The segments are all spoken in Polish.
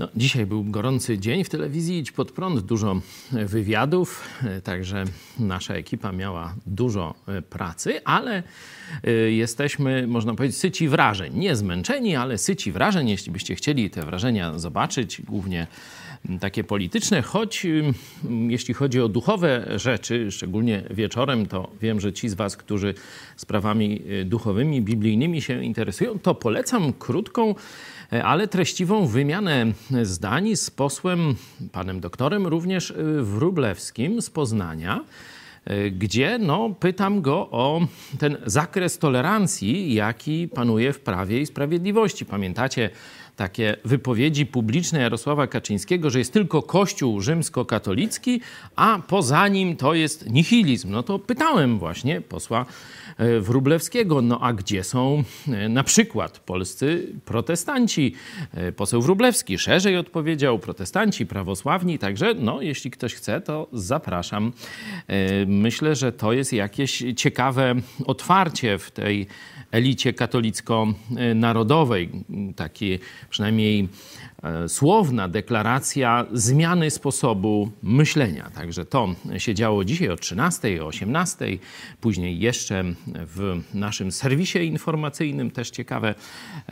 No, dzisiaj był gorący dzień w telewizji Idź Pod Prąd, dużo wywiadów, także nasza ekipa miała dużo e, pracy, ale e, jesteśmy, można powiedzieć, syci wrażeń. Nie zmęczeni, ale syci wrażeń. Jeśli byście chcieli te wrażenia zobaczyć, głównie takie polityczne, choć jeśli chodzi o duchowe rzeczy, szczególnie wieczorem, to wiem, że ci z Was, którzy sprawami e, duchowymi, biblijnymi się interesują, to polecam krótką ale treściwą wymianę zdań z posłem, panem doktorem również y, Wróblewskim z Poznania, gdzie no, pytam go o ten zakres tolerancji, jaki panuje w Prawie i Sprawiedliwości. Pamiętacie takie wypowiedzi publiczne Jarosława Kaczyńskiego, że jest tylko Kościół rzymskokatolicki, a poza nim to jest nihilizm. No to pytałem właśnie posła e, Wróblewskiego, no a gdzie są e, na przykład polscy protestanci? E, poseł Wróblewski szerzej odpowiedział, protestanci, prawosławni, także no, jeśli ktoś chce, to zapraszam. Myślę, że to jest jakieś ciekawe otwarcie w tej elicie katolicko-narodowej. Taki przynajmniej e, słowna deklaracja zmiany sposobu myślenia. Także to się działo dzisiaj o 13, o 18, później jeszcze w naszym serwisie informacyjnym też ciekawe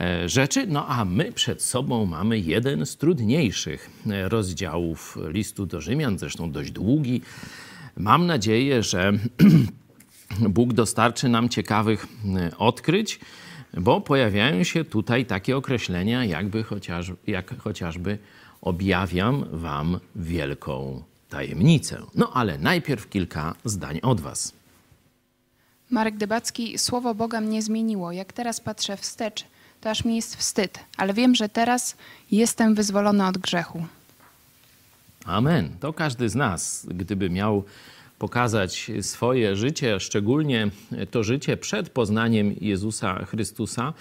e, rzeczy. No a my przed sobą mamy jeden z trudniejszych e, rozdziałów listu do Rzymian, zresztą dość długi. Mam nadzieję, że Bóg dostarczy nam ciekawych odkryć, bo pojawiają się tutaj takie określenia, jakby chociaż, jak chociażby objawiam wam wielką tajemnicę. No ale najpierw kilka zdań od was. Marek Dybacki, słowo Boga mnie zmieniło. Jak teraz patrzę wstecz, to aż mi jest wstyd, ale wiem, że teraz jestem wyzwolony od grzechu. Amen. To każdy z nas, gdyby miał pokazać swoje życie, szczególnie to życie przed poznaniem Jezusa Chrystusa,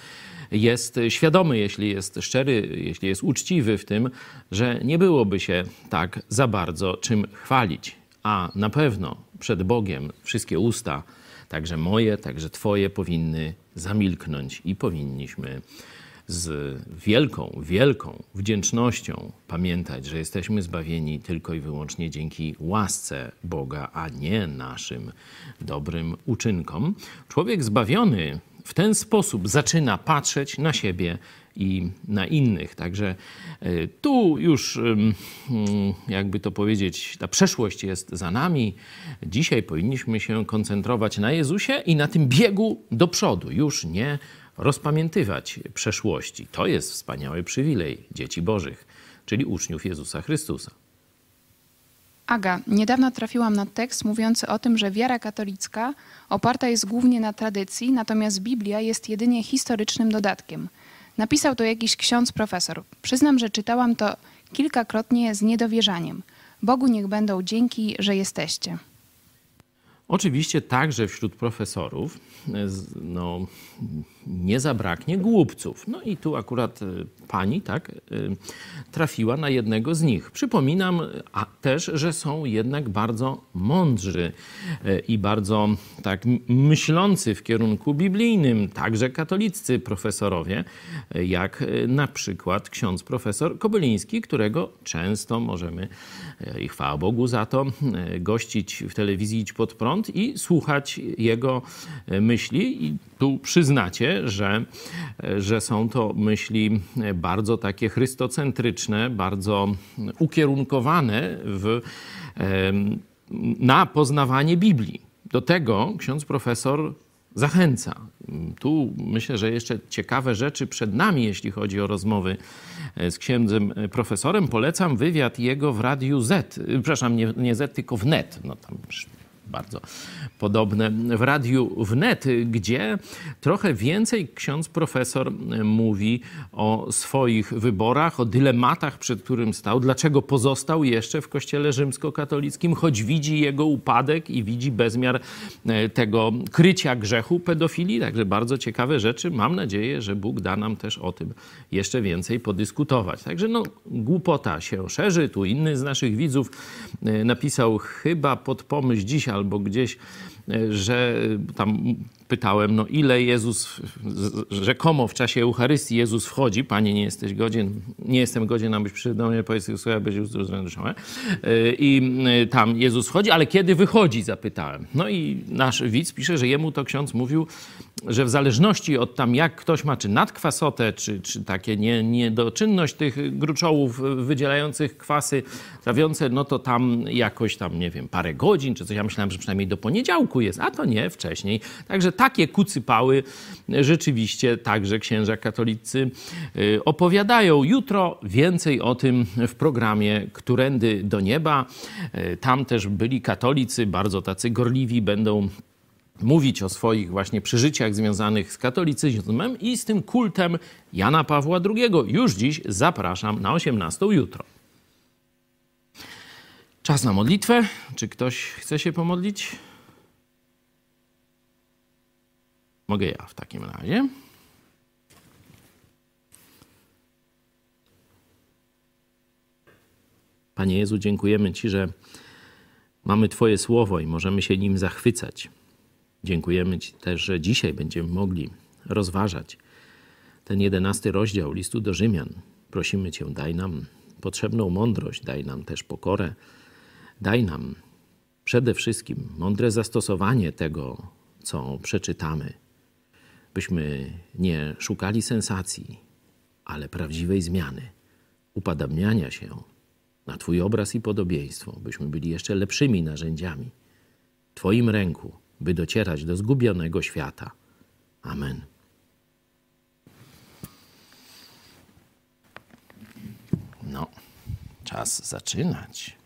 jest świadomy, jeśli jest szczery, jeśli jest uczciwy w tym, że nie byłoby się tak za bardzo czym chwalić. A na pewno przed Bogiem wszystkie usta, także moje, także Twoje, powinny zamilknąć i powinniśmy z wielką, wielką wdzięcznością pamiętać, że jesteśmy zbawieni tylko i wyłącznie dzięki łasce Boga, a nie naszym dobrym uczynkom. Człowiek zbawiony w ten sposób zaczyna patrzeć na siebie i na innych. Także e, tu już, mm, jakby to powiedzieć, ta przeszłość jest za nami. Dzisiaj powinniśmy się koncentrować na Jezusie i na tym biegu do przodu, już nie rozpamiętywać przeszłości. To jest wspaniały przywilej dzieci Bożych, czyli uczniów Jezusa Chrystusa. Aga, niedawno trafiłam na tekst mówiący o tym, że wiara katolicka oparta jest głównie na tradycji, natomiast Biblia jest jedynie historycznym dodatkiem. Napisał to jakiś ksiądz profesor. Przyznam, że czytałam to kilkakrotnie z niedowierzaniem. Bogu niech będą dzięki, że jesteście. Oczywiście także wśród profesorów no, nie zabraknie głupców. No i tu akurat e, pani tak e, trafiła na jednego z nich. Przypominam też, że są jednak bardzo mądrzy e, i bardzo tak myślący w kierunku biblijnym, także katoliccy profesorowie, jak na przykład ksiądz profesor Kobyliński, którego często możemy, i chwała Bogu za to, gościć w telewizji Idź Pod Prąd i słuchać jego myśli i tu przyznacie, że, że są to myśli bardzo takie chrystocentryczne, bardzo ukierunkowane w, na poznawanie Biblii. Do tego ksiądz profesor zachęca. Tu myślę, że jeszcze ciekawe rzeczy przed nami, jeśli chodzi o rozmowy z księdzem profesorem. Polecam wywiad jego w Radiu Z, przepraszam, nie, nie Z, tylko w NET. No tam bardzo podobne w radiu wnet, gdzie trochę więcej ksiądz profesor mówi o swoich wyborach, o dylematach, przed którym stał, dlaczego pozostał jeszcze w kościele rzymskokatolickim, choć widzi jego upadek i widzi bezmiar e, tego krycia grzechu pedofilii. Także bardzo ciekawe rzeczy. Mam nadzieję, że Bóg da nam też o tym jeszcze więcej podyskutować. Także no, głupota się szerzy. Tu inny z naszych widzów e, napisał chyba pod pomyśl dziś albo gdzieś że tam pytałem, no ile Jezus, rzekomo w czasie Eucharystii Jezus wchodzi, Panie, nie jesteś godzien, nie jestem godzien, abyś przyszedł do mnie, powiedz Jezusowi, być uzdrowiony. I tam Jezus wchodzi, ale kiedy wychodzi, zapytałem. No i nasz widz pisze, że jemu to ksiądz mówił, że w zależności od tam jak ktoś ma, czy nadkwasotę, czy, czy takie nie, niedoczynność tych gruczołów wydzielających kwasy trawiące, no to tam jakoś tam, nie wiem, parę godzin, czy coś. Ja myślałem, że przynajmniej do poniedziałku jest, a to nie, wcześniej. Także takie kucypały rzeczywiście także księża katolicy y, opowiadają. Jutro więcej o tym w programie Którędy do nieba. Y, tam też byli katolicy, bardzo tacy gorliwi, będą mówić o swoich właśnie przeżyciach związanych z katolicyzmem i z tym kultem Jana Pawła II. Już dziś zapraszam na 18 jutro. Czas na modlitwę. Czy ktoś chce się pomodlić? Mogę ja w takim razie. Panie Jezu, dziękujemy Ci, że mamy Twoje słowo i możemy się nim zachwycać. Dziękujemy Ci też, że dzisiaj będziemy mogli rozważać ten jedenasty rozdział listu do Rzymian. Prosimy Cię, daj nam potrzebną mądrość, daj nam też pokorę, daj nam przede wszystkim mądre zastosowanie tego, co przeczytamy byśmy nie szukali sensacji, ale prawdziwej zmiany, upadabniania się na Twój obraz i podobieństwo, byśmy byli jeszcze lepszymi narzędziami w Twoim ręku, by docierać do zgubionego świata. Amen. No, czas zaczynać.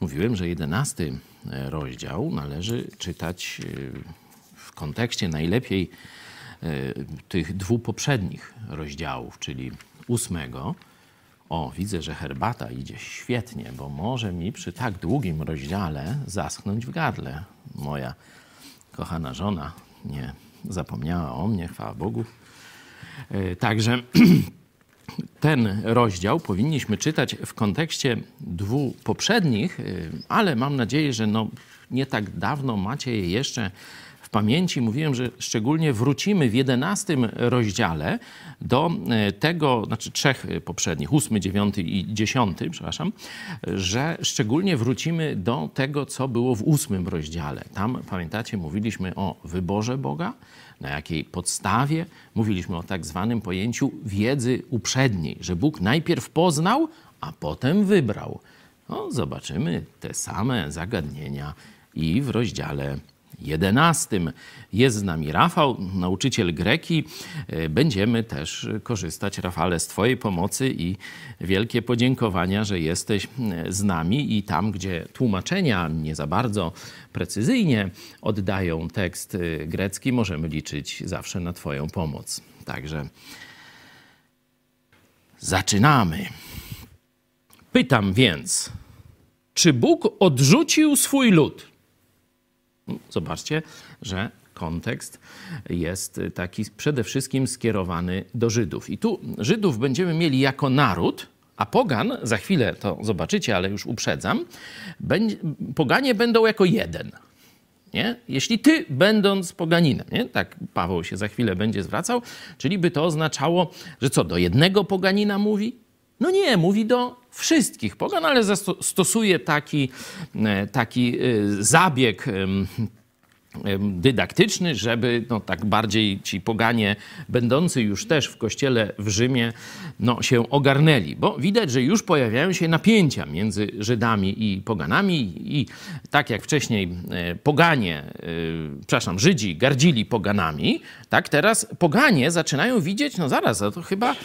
Mówiłem, że jedenasty rozdział należy czytać y, kontekście najlepiej e, tych dwóch poprzednich rozdziałów, czyli ósmego. O, widzę, że herbata idzie świetnie, bo może mi przy tak długim rozdziale zaschnąć w gardle. Moja kochana żona nie zapomniała o mnie, chwała Bogu. E, także ten rozdział powinniśmy czytać w kontekście dwóch poprzednich, e, ale mam nadzieję, że no, nie tak dawno macie je jeszcze pamięci mówiłem, że szczególnie wrócimy w jedenastym rozdziale do e, tego, znaczy trzech poprzednich, ósmy, dziewiąty i dziesiąty, przepraszam, że szczególnie wrócimy do tego, co było w ósmym rozdziale. Tam, pamiętacie, mówiliśmy o wyborze Boga, na jakiej podstawie mówiliśmy o tak zwanym pojęciu wiedzy uprzedniej, że Bóg najpierw poznał, a potem wybrał. No, zobaczymy te same zagadnienia i w rozdziale 11. Jest z nami Rafał, nauczyciel greki. E, będziemy też korzystać, Rafale, z Twojej pomocy i wielkie podziękowania, że jesteś e, z nami i tam, gdzie tłumaczenia nie za bardzo precyzyjnie oddają tekst e, grecki, możemy liczyć zawsze na Twoją pomoc. Także zaczynamy. Pytam więc, czy Bóg odrzucił swój lud? Zobaczcie, że kontekst jest taki przede wszystkim skierowany do Żydów. I tu Żydów będziemy mieli jako naród, a pogan, za chwilę to zobaczycie, ale już uprzedzam, poganie będą jako jeden. Nie? Jeśli ty, będąc poganinem, nie? tak Paweł się za chwilę będzie zwracał, czyli by to oznaczało, że co, do jednego poganina mówi? No nie, mówi do wszystkich. Pogan, ale stosuje taki, e, taki e, zabieg dydaktyczny, żeby no, tak bardziej ci poganie będący już też w kościele w Rzymie no, się ogarnęli, bo widać, że już pojawiają się napięcia między Żydami i poganami i tak jak wcześniej e, poganie, e, przepraszam, Żydzi gardzili poganami, tak teraz poganie zaczynają widzieć, no zaraz, to chyba e,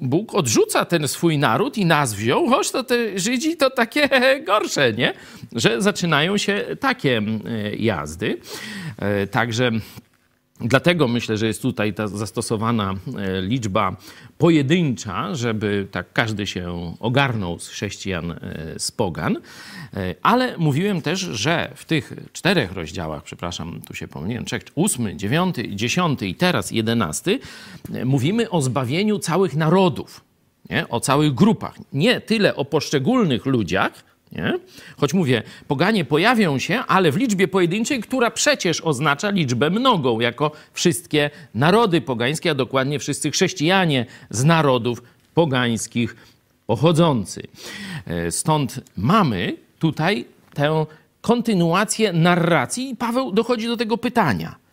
Bóg odrzuca ten swój naród i nas wziął, choć to te Żydzi to takie gorsze, nie? Że zaczynają się takie jazdy. E, także Dlatego myślę, że jest tutaj ta zastosowana e, liczba pojedyncza, żeby tak każdy się ogarnął z chrześcijan, e, z pogan. Ale mówiłem też, że w tych czterech rozdziałach, przepraszam, tu się pomyliłem, trzech, ósmy, dziewiąty, dziesiąty i teraz jedenasty, mówimy o zbawieniu całych narodów, nie? o całych grupach. Nie tyle o poszczególnych ludziach, Nie? Choć mówię, poganie pojawią się, ale w liczbie pojedynczej, która przecież oznacza liczbę mnogą, jako wszystkie narody pogańskie, a dokładnie wszyscy chrześcijanie z narodów pogańskich pochodzący. E, stąd mamy tutaj tę kontynuację narracji i Paweł dochodzi do tego pytania.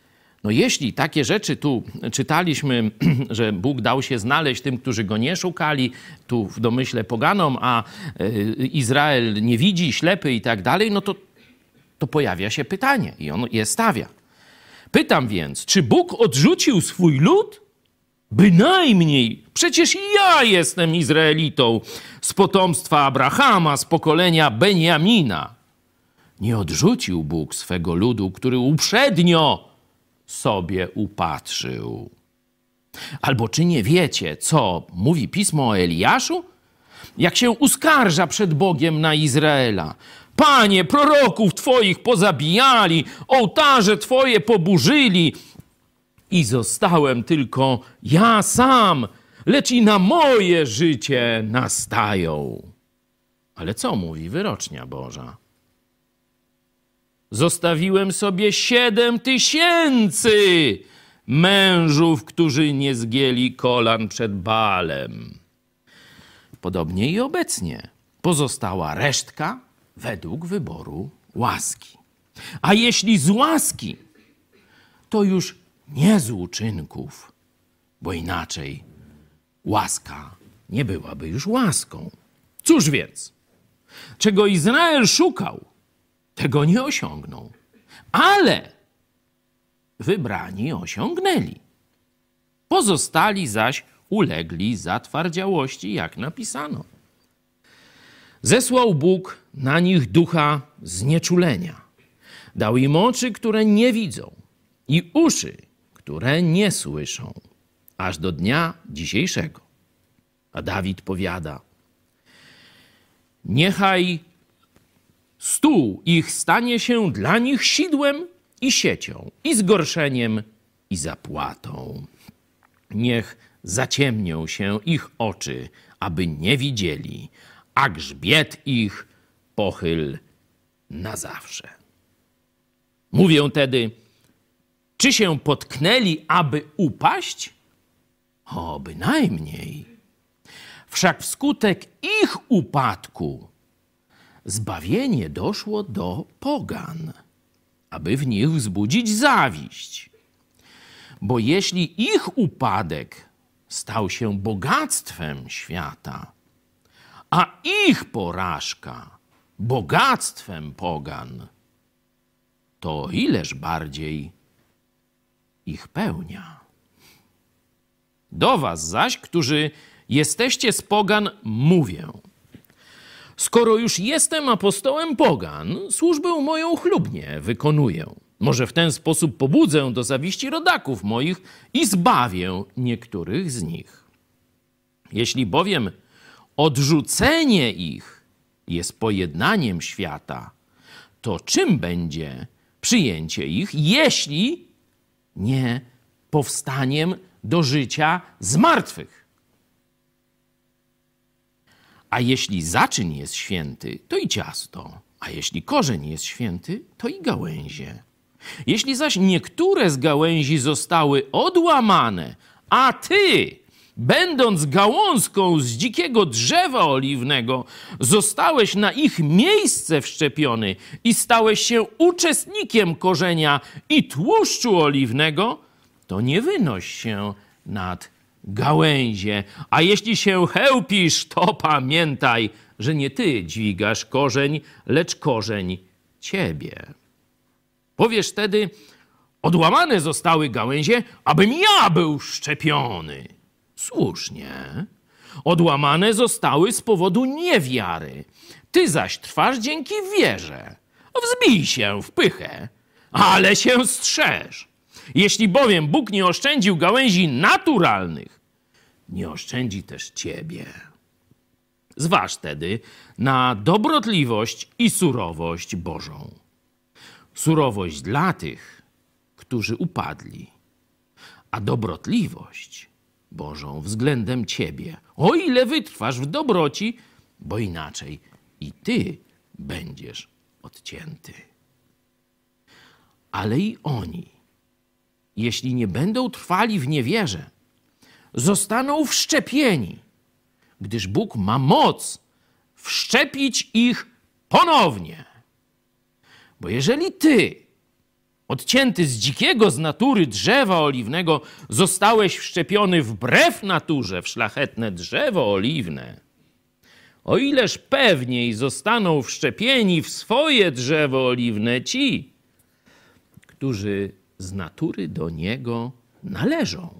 No jeśli takie rzeczy tu czytaliśmy, że Bóg dał się znaleźć tym, którzy go nie szukali, tu w domyśle poganom, a e, Izrael nie widzi, ślepy i tak dalej, no to, to pojawia się pytanie i on je stawia. Pytam więc, czy Bóg odrzucił swój lud? Bynajmniej, przecież ja jestem Izraelitą z potomstwa Abrahama, z pokolenia Benjamina. Nie odrzucił Bóg swego ludu, który uprzednio sobie upatrzył. Albo czy nie wiecie, co mówi pismo o Eliaszu? Jak się uskarża przed Bogiem na Izraela. Panie, proroków Twoich pozabijali, ołtarze Twoje poburzyli i zostałem tylko ja sam, lecz i na moje życie nastają. Ale co mówi wyrocznia Boża? Zostawiłem sobie siedem tysięcy mężów, którzy nie zgięli kolan przed Baalem. Podobnie i obecnie pozostała resztka według wyboru łaski. A jeśli z łaski, to już nie z uczynków, bo inaczej łaska nie byłaby już łaską. Cóż więc, czego Izrael szukał, tego nie osiągnął. Ale wybrani osiągnęli. Pozostali zaś ulegli zatwardziałości, jak napisano. Zesłał Bóg na nich ducha znieczulenia. Dał im oczy, które nie widzą, i uszy, które nie słyszą, aż do dnia dzisiejszego. A Dawid powiada: Niechaj Stół ich stanie się dla nich sidłem i siecią, i zgorszeniem, i zapłatą. Niech zaciemnią się ich oczy, aby nie widzieli, a grzbiet ich pochyl na zawsze. Mówię tedy, czy się potknęli, aby upaść? O, bynajmniej. Wszak wskutek ich upadku zbawienie doszło do pogan, aby w nich wzbudzić zawiść. Bo jeśli ich upadek stał się bogactwem świata, a ich porażka bogactwem pogan, to ileż bardziej ich pełnia. Do was zaś, którzy jesteście z pogan, mówię – Skoro już jestem apostołem pogan, służbę moją chlubnie wykonuję. Może w ten sposób pobudzę do zawiści rodaków moich i zbawię niektórych z nich. Jeśli bowiem odrzucenie ich jest pojednaniem świata, to czym będzie przyjęcie ich, jeśli nie powstaniem do życia z martwych? A jeśli zaczyn jest święty, to i ciasto, a jeśli korzeń jest święty, to i gałęzie. Jeśli zaś niektóre z gałęzi zostały odłamane, a ty, będąc gałązką z dzikiego drzewa oliwnego, zostałeś na ich miejsce wszczepiony i stałeś się uczestnikiem korzenia i tłuszczu oliwnego, to nie wynoś się nad gałęzie. A jeśli się chełpisz, to pamiętaj, że nie ty dźwigasz korzeń, lecz korzeń ciebie. Powiesz wtedy, odłamane zostały gałęzie, abym ja był szczepiony. Słusznie. Odłamane zostały z powodu niewiary. Ty zaś trwasz dzięki wierze. Wzbij się w pychę, ale się strzeż. Jeśli bowiem Bóg nie oszczędził gałęzi naturalnych, nie oszczędzi też ciebie. Zważ tedy na dobrotliwość i surowość Bożą. Surowość dla tych, którzy upadli, a dobrotliwość Bożą względem ciebie, o ile wytrwasz w dobroci, bo inaczej i ty będziesz odcięty. Ale i oni, jeśli nie będą trwali w niewierze, zostaną wszczepieni, gdyż Bóg ma moc wszczepić ich ponownie. Bo jeżeli ty, odcięty z dzikiego z natury drzewa oliwnego, zostałeś wszczepiony wbrew naturze w szlachetne drzewo oliwne, o ileż pewniej zostaną wszczepieni w swoje drzewo oliwne ci, którzy z natury do niego należą.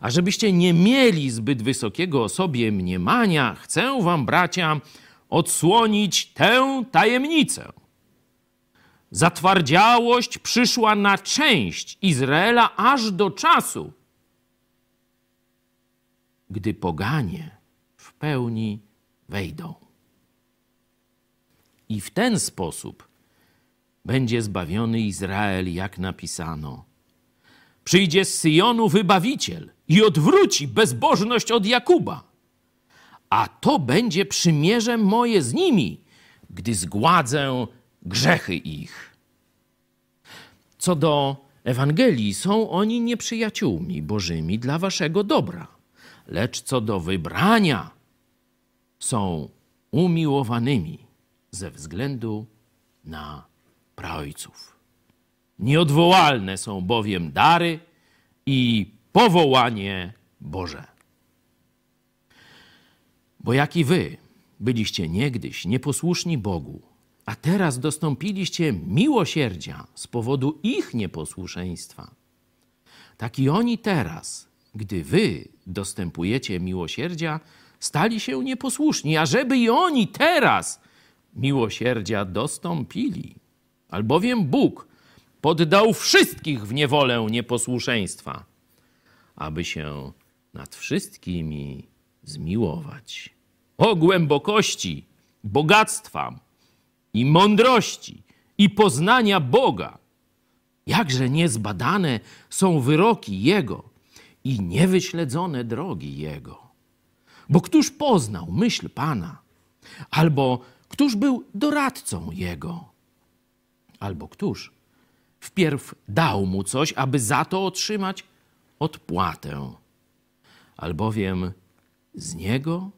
A żebyście nie mieli zbyt wysokiego o sobie mniemania, chcę wam, bracia, odsłonić tę tajemnicę. Zatwardziałość przyszła na część Izraela aż do czasu, gdy poganie w pełni wejdą. I w ten sposób będzie zbawiony Izrael, jak napisano. Przyjdzie z Syjonu wybawiciel i odwróci bezbożność od Jakuba. A to będzie przymierze moje z nimi, gdy zgładzę grzechy ich. Co do Ewangelii, są oni nieprzyjaciółmi bożymi dla waszego dobra, lecz co do wybrania, są umiłowanymi ze względu na praojców. Nieodwołalne są bowiem dary i powołanie Boże. Bo jak i wy byliście niegdyś nieposłuszni Bogu, a teraz dostąpiliście miłosierdzia z powodu ich nieposłuszeństwa, tak i oni teraz, gdy wy dostępujecie miłosierdzia, stali się nieposłuszni, a żeby i oni teraz miłosierdzia dostąpili. Albowiem Bóg poddał wszystkich w niewolę nieposłuszeństwa, aby się nad wszystkimi zmiłować. O głębokości, bogactwa i mądrości i poznania Boga! Jakże niezbadane są wyroki Jego i niewyśledzone drogi Jego. Bo któż poznał myśl Pana? Albo któż był doradcą Jego? Albo któż wpierw dał mu coś, aby za to otrzymać odpłatę? Albowiem z Niego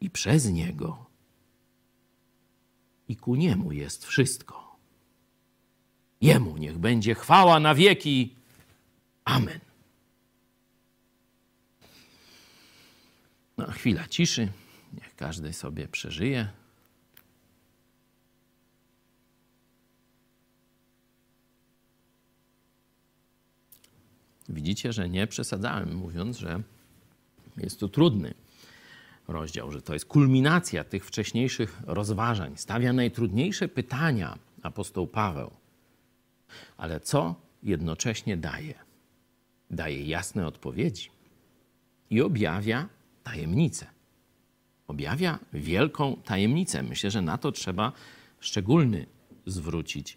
i przez Niego i ku Niemu jest wszystko. Jemu niech będzie chwała na wieki. Amen. No, chwila ciszy. Niech każdy sobie przeżyje. Widzicie, że nie przesadzałem, mówiąc, że jest to trudny rozdział, że to jest kulminacja tych wcześniejszych rozważań. Stawia najtrudniejsze pytania apostoł Paweł. Ale co jednocześnie daje? Daje jasne odpowiedzi i objawia tajemnicę. Objawia wielką tajemnicę. Myślę, że na to trzeba szczególny zwrócić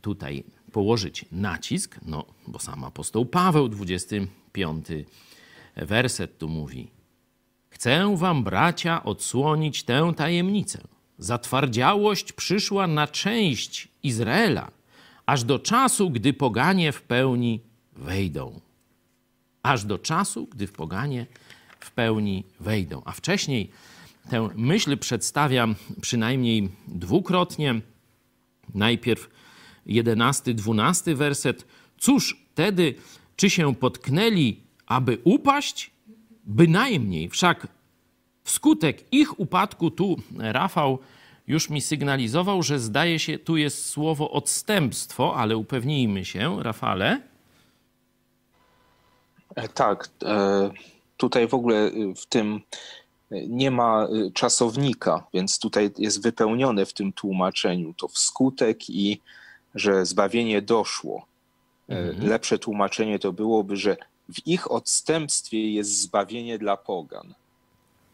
tutaj, położyć nacisk, no bo sam apostoł Paweł, 25 werset tu mówi: Chcę wam, bracia, odsłonić tę tajemnicę. Zatwardziałość przyszła na część Izraela, aż do czasu, gdy poganie w pełni wejdą. Aż do czasu, gdy w poganie w pełni wejdą. A wcześniej tę myśl przedstawiam przynajmniej dwukrotnie. Najpierw jedenasty, dwunasty werset. Cóż wtedy, czy się potknęli, aby upaść? Bynajmniej, wszak wskutek ich upadku, tu Rafał już mi sygnalizował, że zdaje się, tu jest słowo odstępstwo, ale upewnijmy się, Rafale. E, tak, e, tutaj w ogóle w tym nie ma czasownika, więc tutaj jest wypełnione w tym tłumaczeniu to wskutek i że zbawienie doszło. E, mhm. Lepsze tłumaczenie to byłoby, że w ich odstępstwie jest zbawienie dla pogan.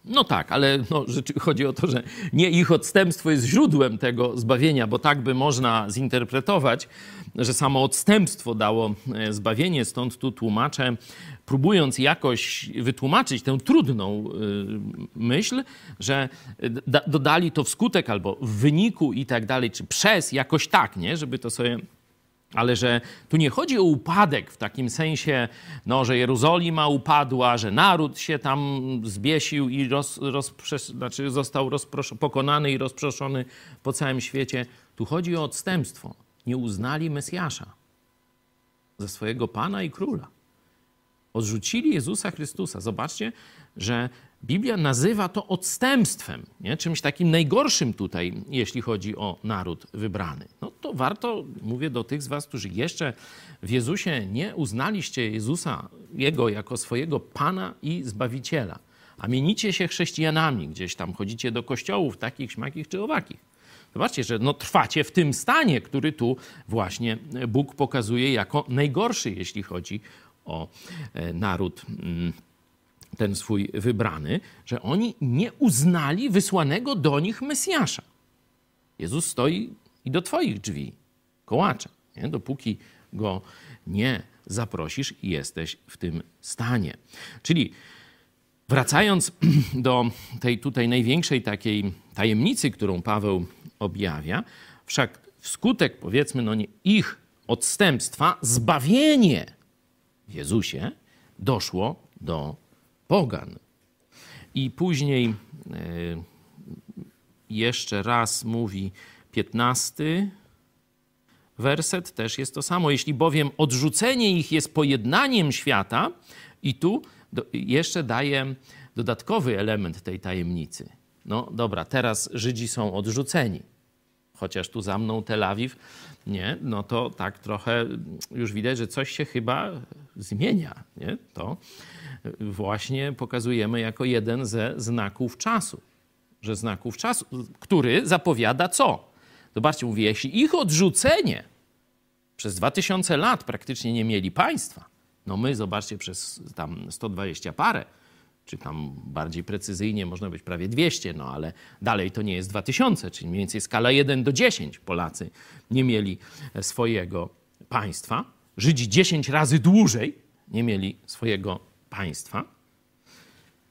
No tak, ale no, chodzi o to, że nie ich odstępstwo jest źródłem tego zbawienia, bo tak by można zinterpretować, że samo odstępstwo dało e, zbawienie. Stąd tu tłumaczę, próbując jakoś wytłumaczyć tę trudną e, myśl, że dodali to wskutek albo w wyniku i tak dalej, czy przez, jakoś tak, nie? Żeby to sobie ale że tu nie chodzi o upadek w takim sensie, no, że Jerozolima upadła, że naród się tam zbiesił i roz, znaczy został pokonany i rozproszony po całym świecie. Tu chodzi o odstępstwo. Nie uznali Mesjasza za swojego Pana i Króla. Odrzucili Jezusa Chrystusa. Zobaczcie, że Biblia nazywa to odstępstwem, nie? czymś takim najgorszym tutaj, jeśli chodzi o naród wybrany. No to warto, mówię do tych z Was, którzy jeszcze w Jezusie nie uznaliście Jezusa, Jego jako swojego Pana i Zbawiciela, a mienicie się chrześcijanami, gdzieś tam chodzicie do kościołów takich, śmakich czy owakich. Zobaczcie, że no, trwacie w tym stanie, który tu właśnie Bóg pokazuje jako najgorszy, jeśli chodzi o e, naród mm, ten swój wybrany, że oni nie uznali wysłanego do nich Mesjasza. Jezus stoi i do Twoich drzwi kołacze. Nie? Dopóki go nie zaprosisz, jesteś w tym stanie. Czyli wracając do tej tutaj największej takiej tajemnicy, którą Paweł objawia, wszak wskutek powiedzmy no nie, ich odstępstwa, zbawienie w Jezusie doszło do pogan. I później e, jeszcze raz mówi piętnasty werset, też jest to samo. Jeśli bowiem odrzucenie ich jest pojednaniem świata, i tu jeszcze daje dodatkowy element tej tajemnicy. No dobra, teraz Żydzi są odrzuceni. Chociaż tu za mną Tel Awiw, nie, no to tak trochę już widać, że coś się chyba zmienia. Nie? To właśnie pokazujemy jako jeden ze znaków czasu. Że znaków czasu, który zapowiada co? Zobaczcie, mówię, jeśli ich odrzucenie przez 2000 lat praktycznie nie mieli państwa, no my, zobaczcie, przez tam 120 parę, czy tam bardziej precyzyjnie można być prawie 200, no ale dalej to nie jest 2000, czyli mniej więcej skala 1 do 10 Polacy nie mieli swojego państwa. Żydzi 10 razy dłużej nie mieli swojego państwa,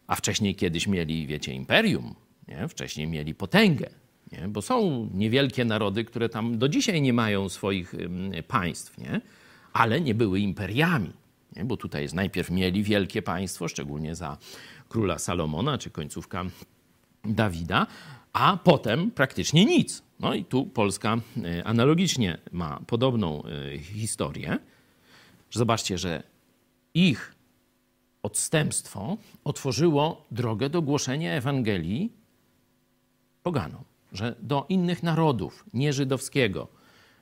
a wcześniej kiedyś mieli, wiecie, imperium, nie? wcześniej mieli potęgę, nie? bo są niewielkie narody, które tam do dzisiaj nie mają swoich państw, nie? ale nie były imperiami. Nie? Bo tutaj jest najpierw mieli wielkie państwo, szczególnie za króla Salomona czy końcówka Dawida, a potem praktycznie nic. No i tu Polska e, analogicznie ma podobną e, historię. Zobaczcie, że ich odstępstwo otworzyło drogę do głoszenia Ewangelii poganom, że do innych narodów, nie żydowskiego,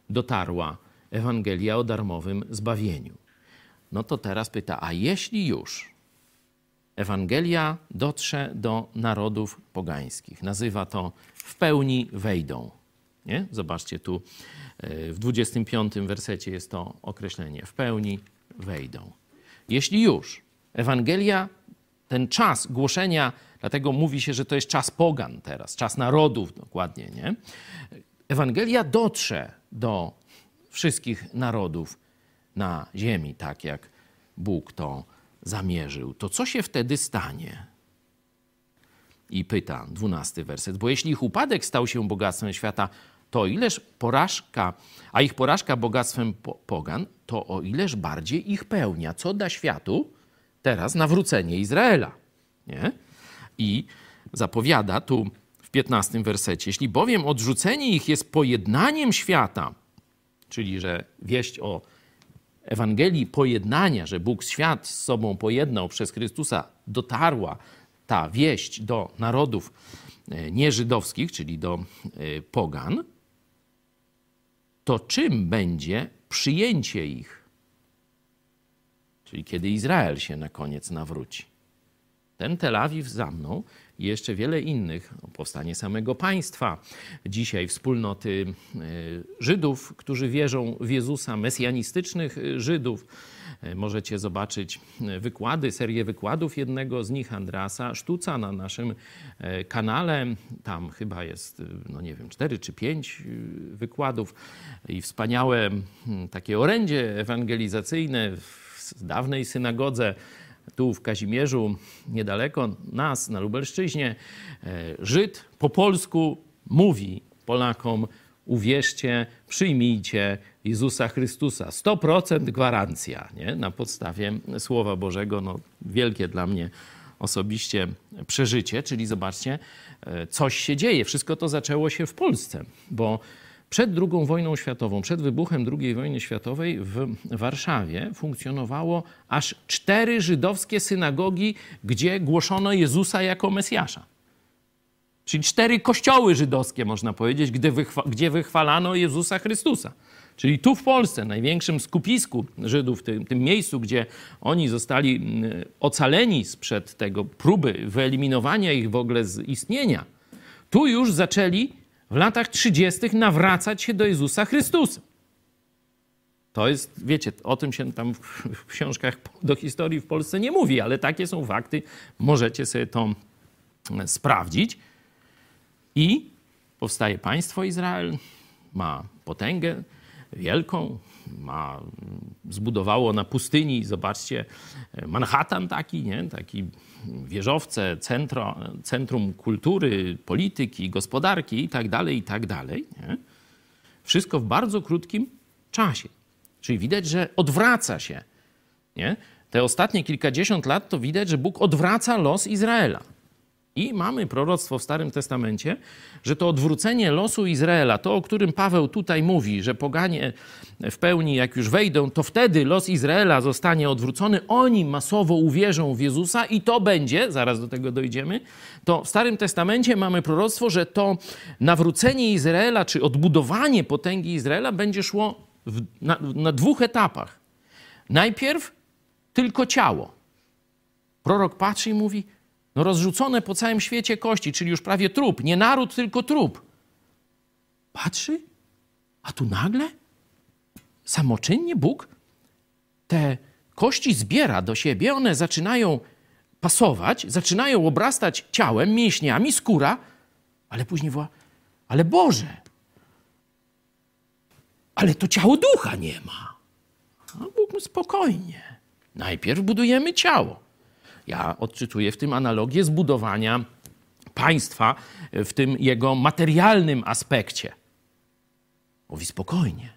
dotarła Ewangelia o darmowym zbawieniu. No to teraz pyta, a jeśli już Ewangelia dotrze do narodów pogańskich, nazywa to w pełni wejdą. Nie? Zobaczcie tu e, w 25 wersecie jest to określenie w pełni wejdą. Jeśli już Ewangelia, ten czas głoszenia, dlatego mówi się, że to jest czas pogan teraz, czas narodów dokładnie, nie? Ewangelia dotrze do wszystkich narodów na ziemi, tak jak Bóg to zamierzył. To co się wtedy stanie? I pyta, dwunasty werset, bo jeśli ich upadek stał się bogactwem świata, to ileż porażka, a ich porażka bogactwem pogan, to o ileż bardziej ich pełnia. Co da światu? teraz nawrócenie Izraela. Nie? I zapowiada tu w 15 wersecie, jeśli bowiem odrzucenie ich jest pojednaniem świata, czyli że wieść o Ewangelii pojednania, że Bóg świat z sobą pojednał przez Chrystusa, dotarła ta wieść do narodów e, nieżydowskich, czyli do e, pogan, to czym będzie przyjęcie ich? czyli kiedy Izrael się na koniec nawróci. ten Tel Awiw za mną i jeszcze wiele innych, powstanie samego państwa, dzisiaj wspólnoty e, Żydów, którzy wierzą w Jezusa, mesjanistycznych Żydów. E, możecie zobaczyć wykłady, serię wykładów jednego z nich, Andrasa Sztuca, na naszym e, kanale. Tam chyba jest, no nie wiem, cztery czy pięć wykładów i wspaniałe takie orędzie ewangelizacyjne w dawnej synagodze tu w Kazimierzu, niedaleko nas, na Lubelszczyźnie, e, Żyd po polsku mówi Polakom: uwierzcie, przyjmijcie Jezusa Chrystusa. 100% gwarancja nie? na podstawie Słowa Bożego. No, wielkie dla mnie osobiście przeżycie, czyli zobaczcie, e, coś się dzieje. Wszystko to zaczęło się w Polsce, bo przed II wojną światową, przed wybuchem II wojny światowej w Warszawie funkcjonowało aż cztery żydowskie synagogi, gdzie głoszono Jezusa jako Mesjasza. Czyli cztery kościoły żydowskie, można powiedzieć, gdzie, wychwa gdzie wychwalano Jezusa Chrystusa. Czyli tu w Polsce, największym skupisku Żydów, tym, tym miejscu, gdzie oni zostali ocaleni sprzed tego próby wyeliminowania ich w ogóle z istnienia, tu już zaczęli w latach 30. nawracać się do Jezusa Chrystusa. To jest, wiecie, o tym się tam w książkach do historii w Polsce nie mówi, ale takie są fakty. Możecie sobie to e, sprawdzić. I powstaje państwo Izrael, ma potęgę wielką, ma, zbudowało na pustyni, zobaczcie, Manhattan taki, nie? taki wieżowce, centro, centrum kultury, polityki, gospodarki itd., tak itd. Tak nie? Wszystko w bardzo krótkim czasie. Czyli widać, że odwraca się. Nie? Te ostatnie kilkadziesiąt lat to widać, że Bóg odwraca los Izraela. I mamy proroctwo w Starym Testamencie, że to odwrócenie losu Izraela, to o którym Paweł tutaj mówi, że poganie w pełni, jak już wejdą, to wtedy los Izraela zostanie odwrócony, oni masowo uwierzą w Jezusa i to będzie, zaraz do tego dojdziemy, to w Starym Testamencie mamy proroctwo, że to nawrócenie Izraela, czy odbudowanie potęgi Izraela będzie szło w, na, na dwóch etapach. Najpierw tylko ciało. Prorok patrzy i mówi, no rozrzucone po całym świecie kości, czyli już prawie trup. Nie naród, tylko trup. Patrzy, a tu nagle samoczynnie Bóg te kości zbiera do siebie, one zaczynają pasować, zaczynają obrastać ciałem, mięśniami, skóra, ale później woła, ale Boże, ale to ciało ducha nie ma. A Bóg spokojnie. Najpierw budujemy ciało. Ja odczytuję w tym analogię zbudowania państwa w tym jego materialnym aspekcie. Mówi spokojnie,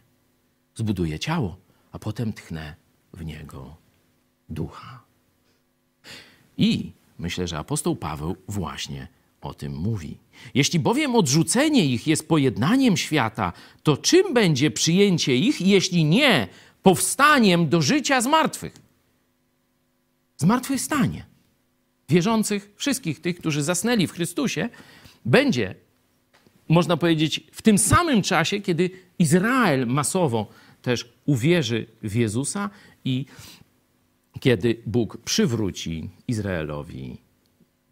zbuduję ciało, a potem tchnę w niego ducha. I myślę, że apostoł Paweł właśnie o tym mówi. Jeśli bowiem odrzucenie ich jest pojednaniem świata, to czym będzie przyjęcie ich, jeśli nie powstaniem do życia z martwych? Zmartwychwstanie wierzących, wszystkich tych, którzy zasnęli w Chrystusie, będzie, można powiedzieć, w tym samym czasie, kiedy Izrael masowo też uwierzy w Jezusa i kiedy Bóg przywróci Izraelowi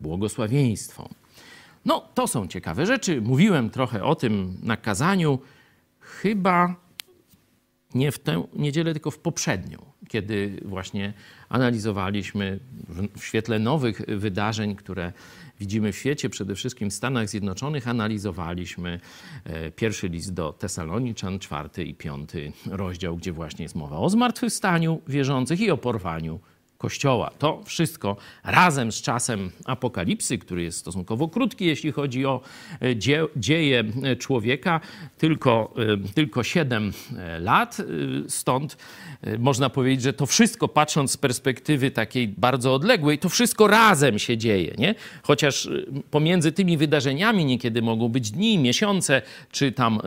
błogosławieństwo. No, to są ciekawe rzeczy. Mówiłem trochę o tym na kazaniu. Chyba nie w tę niedzielę, tylko w poprzednią, kiedy właśnie analizowaliśmy w świetle nowych wydarzeń, które widzimy w świecie, przede wszystkim w Stanach Zjednoczonych, analizowaliśmy e, pierwszy list do Tesaloniczan, czwarty i piąty rozdział, gdzie właśnie jest mowa o zmartwychwstaniu wierzących i o porwaniu Kościoła. To wszystko razem z czasem apokalipsy, który jest stosunkowo krótki, jeśli chodzi o e, dzie dzieje e, człowieka, tylko, e, tylko 7 lat. Stąd można powiedzieć, że to wszystko, patrząc z perspektywy takiej bardzo odległej, to wszystko razem się dzieje. Nie? Chociaż pomiędzy tymi wydarzeniami niekiedy mogą być dni, miesiące, czy tam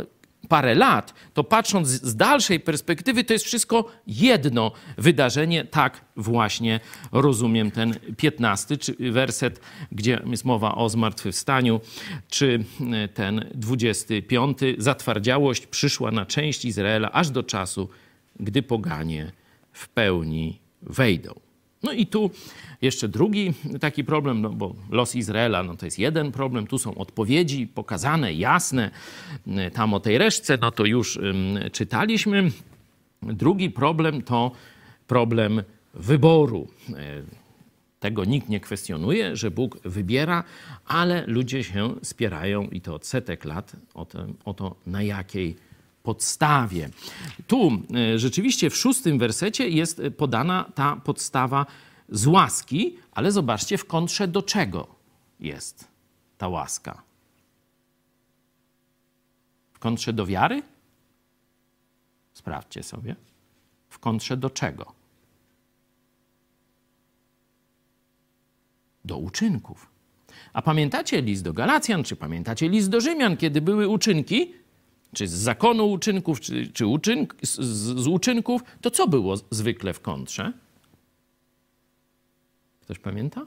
parę lat, to patrząc z dalszej perspektywy, to jest wszystko jedno wydarzenie. Tak właśnie rozumiem ten 15 czy werset, gdzie jest mowa o zmartwychwstaniu, czy ten 25. Zatwardziałość przyszła na część Izraela aż do czasu, gdy poganie w pełni wejdą. No i tu jeszcze drugi taki problem, no bo los Izraela no to jest jeden problem, tu są odpowiedzi pokazane, jasne. Tam o tej reszce, no to już czytaliśmy. Drugi problem to problem wyboru. E, tego nikt nie kwestionuje, że Bóg wybiera, ale ludzie się spierają i to od setek lat o o to na jakiej podstawie. Tu e, rzeczywiście w szóstym wersecie jest podana ta podstawa z łaski, ale zobaczcie w kontrze do czego jest ta łaska. W kontrze do wiary? Sprawdźcie sobie. W kontrze do czego? Do uczynków. A pamiętacie list do Galacjan, czy pamiętacie list do Rzymian, kiedy były uczynki? Czy z zakonu uczynków, czy, czy uczynk, z, z uczynków, to co było zwykle w kontrze? Ktoś pamięta?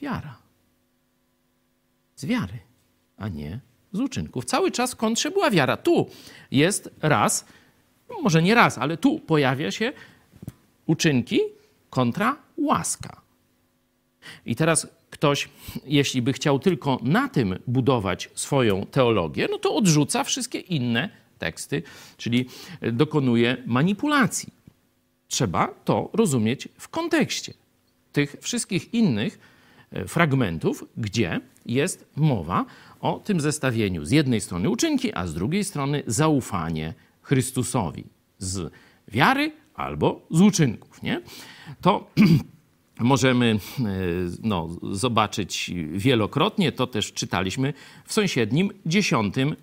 Wiara. Z wiary, a nie z uczynków. Cały czas w kontrze była wiara. Tu jest raz, może nie raz, ale tu pojawia się uczynki kontra łaska. I teraz ktoś, jeśli by chciał tylko na tym budować swoją teologię, no to odrzuca wszystkie inne teksty, czyli dokonuje manipulacji. Trzeba to rozumieć w kontekście tych wszystkich innych e, fragmentów, gdzie jest mowa o tym zestawieniu z jednej strony uczynki, a z drugiej strony zaufanie Chrystusowi z wiary albo z uczynków. Nie? To możemy e, no, zobaczyć wielokrotnie, to też czytaliśmy w sąsiednim dziesiątym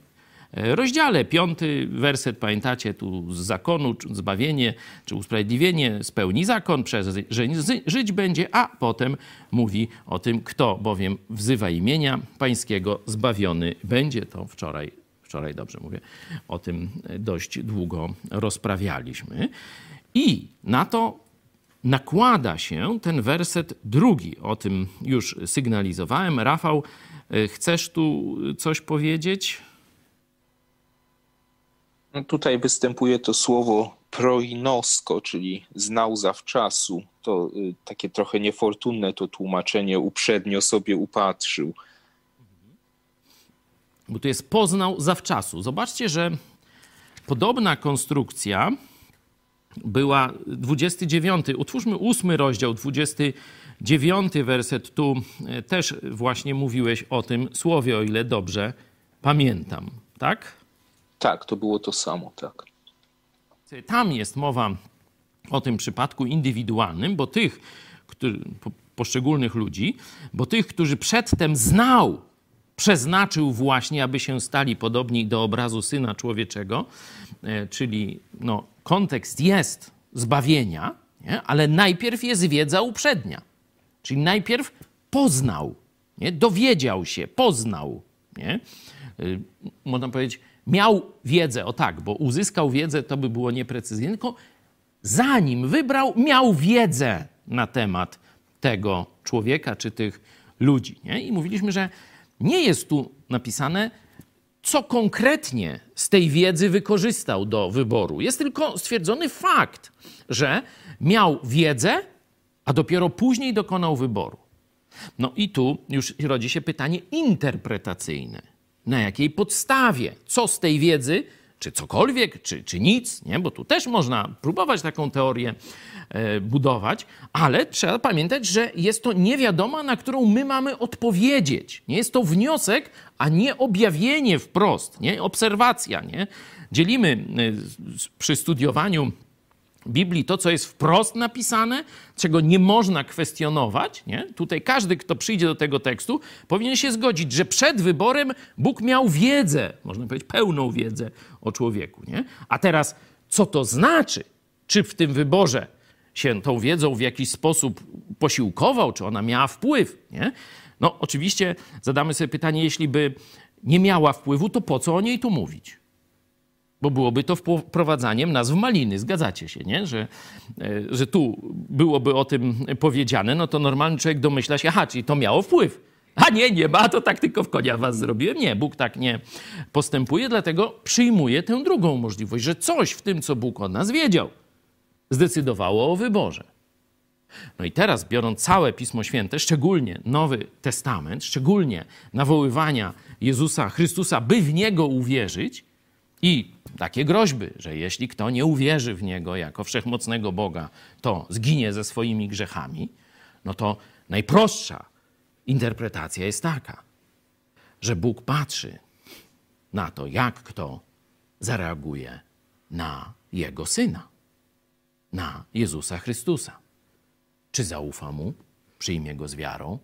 E, rozdziale. Piąty werset, pamiętacie, tu z zakonu, zbawienie czy usprawiedliwienie spełni zakon, przez że żyć będzie, a potem mówi o tym, kto bowiem wzywa imienia pańskiego, zbawiony będzie. To wczoraj, wczoraj dobrze mówię, o tym dość długo rozprawialiśmy. I na to nakłada się ten werset drugi. O tym już sygnalizowałem. Rafał, e, chcesz tu coś powiedzieć? No tutaj występuje to słowo proinosko, czyli znał zawczasu. To y, takie trochę niefortunne to tłumaczenie, uprzednio sobie upatrzył. Bo tu jest poznał zawczasu. Zobaczcie, że podobna konstrukcja była 29. Utwórzmy ósmy rozdział, 29 werset. Tu e, też właśnie mówiłeś o tym słowie, o ile dobrze pamiętam, tak? Tak, to było to samo, tak. Tam jest mowa o tym przypadku indywidualnym, bo tych, którzy, poszczególnych ludzi, bo tych, którzy przedtem znał, przeznaczył właśnie, aby się stali podobni do obrazu Syna Człowieczego, e, czyli no, kontekst jest zbawienia, nie? ale najpierw jest wiedza uprzednia. Czyli najpierw poznał, nie? dowiedział się, poznał. Nie? E, można powiedzieć, miał wiedzę, o tak, bo uzyskał wiedzę, to by było nieprecyzyjne, tylko zanim wybrał, miał wiedzę na temat tego człowieka czy tych ludzi. Nie? I mówiliśmy, że nie jest tu napisane, co konkretnie z tej wiedzy wykorzystał do wyboru. Jest tylko stwierdzony fakt, że miał wiedzę, a dopiero później dokonał wyboru. No i tu już rodzi się pytanie interpretacyjne na jakiej podstawie, co z tej wiedzy, czy cokolwiek, czy, czy nic, nie? bo tu też można próbować taką teorię e, budować, ale trzeba pamiętać, że jest to niewiadoma, na którą my mamy odpowiedzieć. Nie jest to wniosek, a nie objawienie wprost, nie? obserwacja. Nie? Dzielimy e, przy studiowaniu Biblii to, co jest wprost napisane, czego nie można kwestionować. Nie? Tutaj każdy, kto przyjdzie do tego tekstu, powinien się zgodzić, że przed wyborem Bóg miał wiedzę, można powiedzieć pełną wiedzę o człowieku. Nie? A teraz, co to znaczy? Czy w tym wyborze się tą wiedzą w jakiś sposób posiłkował, czy ona miała wpływ? Nie? No, oczywiście zadamy sobie pytanie, jeśli by nie miała wpływu, to po co o niej tu mówić? Bo byłoby to wprowadzaniem nazw maliny, zgadzacie się, nie? Że, e, że tu byłoby o tym powiedziane, no to normalny człowiek domyśla się, aha, czyli to miało wpływ. A nie, nie ma, to tak tylko w konia was zrobiłem. Nie, Bóg tak nie postępuje, dlatego przyjmuje tę drugą możliwość, że coś w tym, co Bóg od nas wiedział, zdecydowało o wyborze. No i teraz, biorąc całe Pismo Święte, szczególnie Nowy Testament, szczególnie nawoływania Jezusa Chrystusa, by w Niego uwierzyć i takie groźby, że jeśli kto nie uwierzy w Niego jako wszechmocnego Boga, to zginie ze swoimi grzechami, no to najprostsza interpretacja jest taka, że Bóg patrzy na to, jak kto zareaguje na Jego Syna, na Jezusa Chrystusa. Czy zaufa Mu, przyjmie Go z wiarą,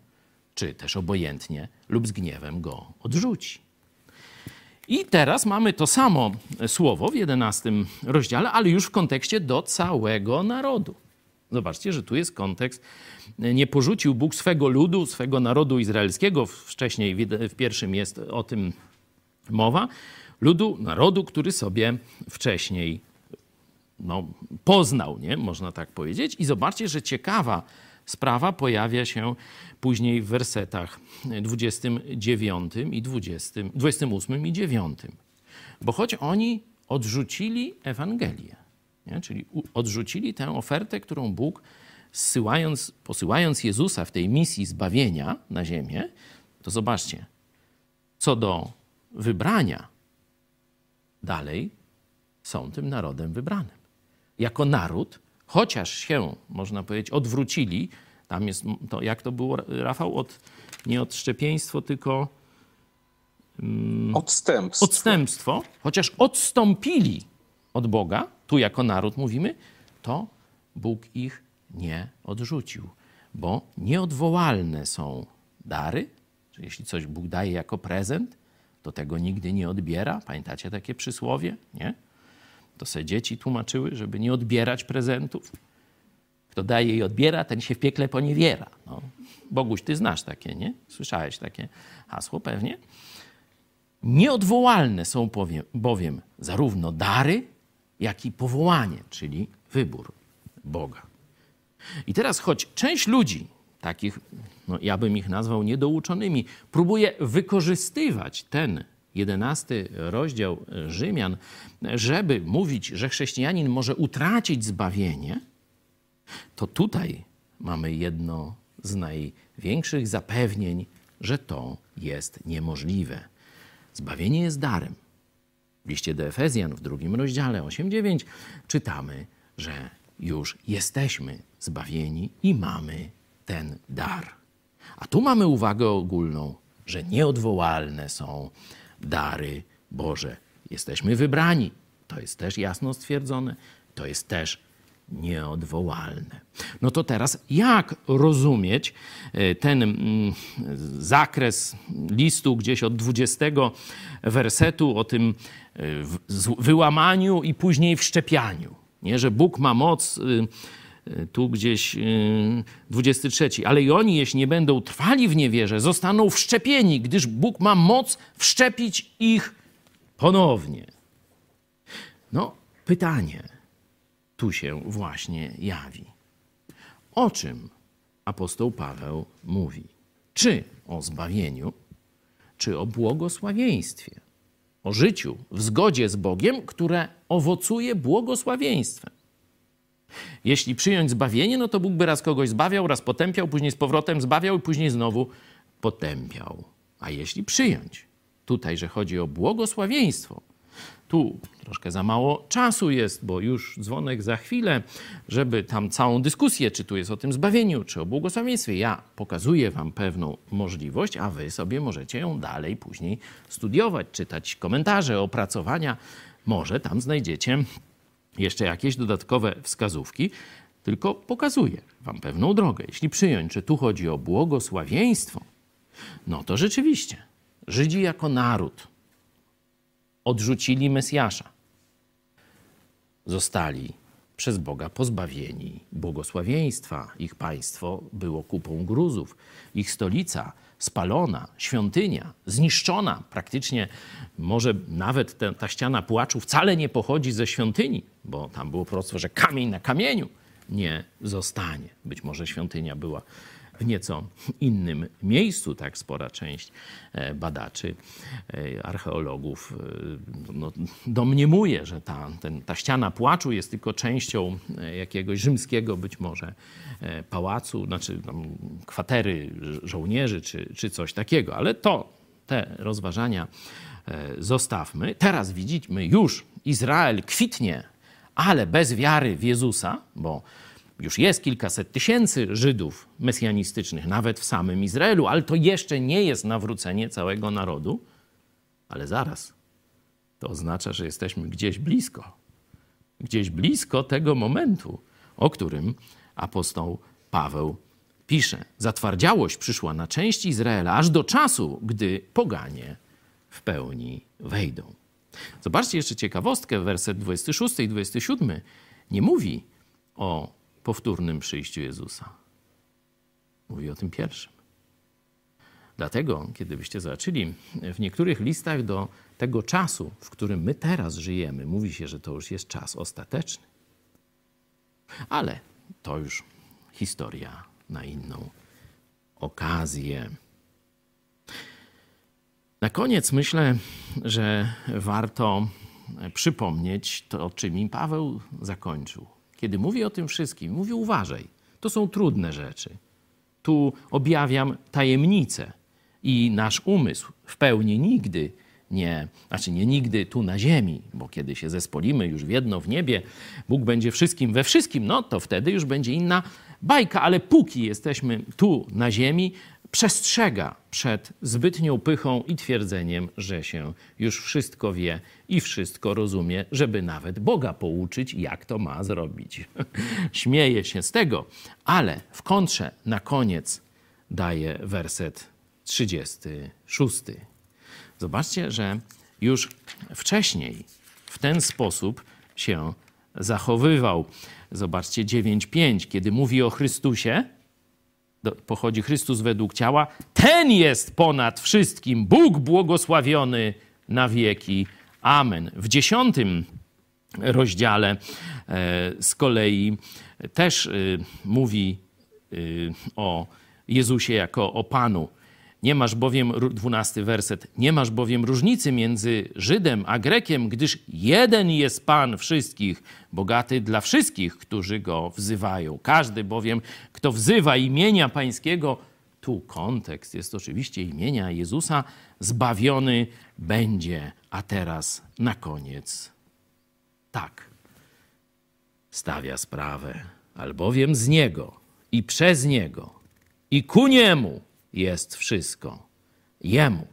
czy też obojętnie lub z gniewem Go odrzuci. I teraz mamy to samo słowo w jedenastym rozdziale, ale już w kontekście do całego narodu. Zobaczcie, że tu jest kontekst. Nie porzucił Bóg swego ludu, swego narodu izraelskiego. Wcześniej w pierwszym jest o tym mowa. Ludu, narodu, który sobie wcześniej no, poznał, nie? można tak powiedzieć. I zobaczcie, że ciekawa sprawa pojawia się później w wersetach 29 i 20, 28 i 9. Bo choć oni odrzucili Ewangelię, nie? czyli odrzucili tę ofertę, którą Bóg zsyłając, posyłając Jezusa w tej misji zbawienia na ziemię, to zobaczcie, co do wybrania, dalej są tym narodem wybranym. Jako naród, chociaż się, można powiedzieć, odwrócili, tam jest to, jak to było, Rafał, od, nie odszczepieństwo, tylko mm, odstępstwo. odstępstwo, chociaż odstąpili od Boga, tu jako naród mówimy, to Bóg ich nie odrzucił, bo nieodwołalne są dary, że jeśli coś Bóg daje jako prezent, to tego nigdy nie odbiera. Pamiętacie takie przysłowie? Nie? To se dzieci tłumaczyły, żeby nie odbierać prezentów. Kto daje i odbiera, ten się w piekle poniewiera. No, Boguś, ty znasz takie, nie? Słyszałeś takie hasło pewnie? Nieodwołalne są bowiem, zarówno dary, jak i powołanie, czyli wybór Boga. I teraz, choć część ludzi, takich, no ja bym ich nazwał niedouczonymi, próbuje wykorzystywać ten jedenasty rozdział Rzymian, żeby mówić, że chrześcijanin może utracić zbawienie, to tutaj mamy jedno z największych zapewnień, że to jest niemożliwe. Zbawienie jest darem. W liście do Efezjan w drugim rozdziale 8-9 czytamy, że już jesteśmy zbawieni i mamy ten dar. A tu mamy uwagę ogólną, że nieodwołalne są dary Boże. Jesteśmy wybrani. To jest też jasno stwierdzone. To jest też nieodwołalne. No to teraz jak rozumieć e, ten mm, zakres listu gdzieś od 20 wersetu o tym e, wyłamaniu i później wszczepianiu? Nie, że Bóg ma moc y, tu gdzieś 23. Y, Ale i oni, jeśli nie będą trwali w niewierze, zostaną wszczepieni, gdyż Bóg ma moc wszczepić ich ponownie. No, pytanie tu się właśnie jawi. O czym apostoł Paweł mówi? Czy o zbawieniu, czy o błogosławieństwie? O życiu w zgodzie z Bogiem, które owocuje błogosławieństwem. Jeśli przyjąć zbawienie, no to Bóg by raz kogoś zbawiał, raz potępiał, później z powrotem zbawiał i później znowu potępiał. A jeśli przyjąć tutaj, że chodzi o błogosławieństwo, tu troszkę za mało czasu jest, bo już dzwonek za chwilę, żeby tam całą dyskusję, czy tu jest o tym zbawieniu, czy o błogosławieństwie. Ja pokazuję wam pewną możliwość, a wy sobie możecie ją dalej później studiować, czytać komentarze, opracowania. Może tam znajdziecie jeszcze jakieś dodatkowe wskazówki, tylko pokazuję wam pewną drogę. Jeśli przyjąć, że tu chodzi o błogosławieństwo, no to rzeczywiście Żydzi jako naród odrzucili Mesjasza. Zostali przez Boga pozbawieni błogosławieństwa. Ich państwo było kupą gruzów. Ich stolica spalona, świątynia zniszczona. Praktycznie może nawet ta ściana płaczu wcale nie pochodzi ze świątyni, bo tam było po prostu, że kamień na kamieniu nie zostanie. Być może świątynia była w nieco innym miejscu. Tak spora część e, badaczy, e, archeologów no, domniemuje, że ta, ten, ta ściana płaczu jest tylko częścią jakiegoś rzymskiego być może pałacu, znaczy kwatery żołnierzy czy, czy coś takiego. Ale to, te rozważania zostawmy. Teraz widzimy już Izrael kwitnie, ale bez wiary w Jezusa, bo już jest kilkaset tysięcy Żydów mesjanistycznych, nawet w samym Izraelu, ale to jeszcze nie jest nawrócenie całego narodu. Ale zaraz, to oznacza, że jesteśmy gdzieś blisko. Gdzieś blisko tego momentu, o którym apostoł Paweł pisze. Zatwardziałość przyszła na część Izraela aż do czasu, gdy poganie w pełni wejdą. Zobaczcie jeszcze ciekawostkę, werset 26 i 27 nie mówi o powtórnym przyjściu Jezusa. Mówi o tym pierwszym. Dlatego, kiedy byście zobaczyli, w niektórych listach do tego czasu, w którym my teraz żyjemy, mówi się, że to już jest czas ostateczny. Ale to już historia na inną okazję. Na koniec myślę, że warto przypomnieć to, czym Paweł zakończył. Kiedy mówi o tym wszystkim, mówi uważaj, to są trudne rzeczy. Tu objawiam tajemnicę i nasz umysł w pełni nigdy nie, znaczy nie nigdy tu na ziemi, bo kiedy się zespolimy już w jedno w niebie, Bóg będzie wszystkim we wszystkim, no to wtedy już będzie inna bajka, ale póki jesteśmy tu na ziemi, przestrzega przed zbytnią pychą i twierdzeniem, że się już wszystko wie i wszystko rozumie, żeby nawet Boga pouczyć, jak to ma zrobić. Śmieje się z tego, ale w kontrze na koniec daje werset 36. Zobaczcie, że już wcześniej w ten sposób się zachowywał. Zobaczcie 9:5, kiedy mówi o Chrystusie, pochodzi Chrystus według ciała, ten jest ponad wszystkim, Bóg błogosławiony na wieki. Amen. W dziesiątym rozdziale e, z kolei też e, mówi e, o Jezusie jako o Panu. Nie masz bowiem, dwunasty werset, nie masz bowiem różnicy między Żydem a Grekiem, gdyż jeden jest Pan wszystkich, bogaty dla wszystkich, którzy Go wzywają. Każdy bowiem, kto wzywa imienia Pańskiego, tu kontekst jest oczywiście imienia Jezusa, zbawiony będzie. A teraz na koniec tak stawia sprawę, albowiem z Niego i przez Niego i ku Niemu jest wszystko. Jemu,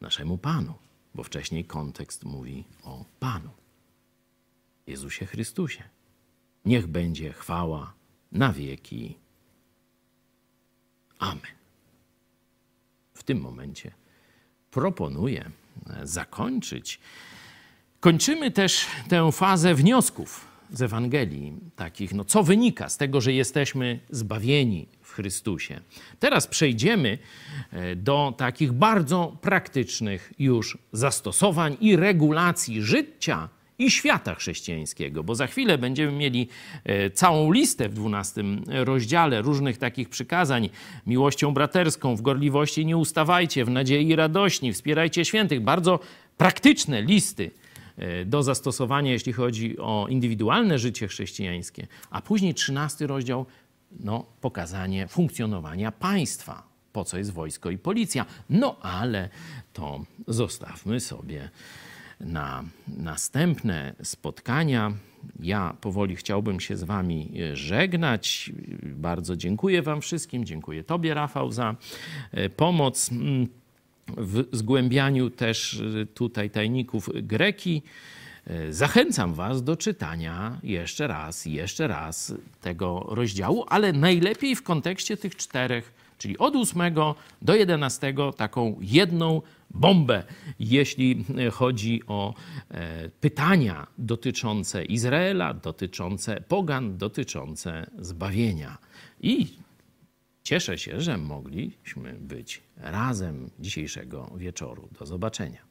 naszemu Panu, bo wcześniej kontekst mówi o Panu, Jezusie Chrystusie. Niech będzie chwała na wieki. Amen. W tym momencie proponuję zakończyć. Kończymy też tę fazę wniosków z Ewangelii, takich, no co wynika z tego, że jesteśmy zbawieni Chrystusie. Teraz przejdziemy e, do takich bardzo praktycznych już zastosowań i regulacji życia i świata chrześcijańskiego, bo za chwilę będziemy mieli e, całą listę w 12 rozdziale różnych takich przykazań. Miłością braterską, w gorliwości nie ustawajcie, w nadziei radośni, wspierajcie świętych. Bardzo praktyczne listy E, do zastosowania, jeśli chodzi o indywidualne życie chrześcijańskie, a później trzynasty rozdział, no, pokazanie funkcjonowania państwa, po co jest wojsko i policja. No ale to zostawmy sobie na następne spotkania. Ja powoli chciałbym się z Wami żegnać. Bardzo dziękuję Wam wszystkim. Dziękuję Tobie, Rafał, za e, pomoc. Mm, w zgłębianiu też y, tutaj tajników greki. Y, zachęcam Was do czytania jeszcze raz, jeszcze raz tego rozdziału, ale najlepiej w kontekście tych czterech, czyli od 8 do 11, taką jedną bombę, jeśli chodzi o e, pytania dotyczące Izraela, dotyczące pogan, dotyczące zbawienia. I Cieszę się, że mogliśmy być razem dzisiejszego wieczoru. Do zobaczenia.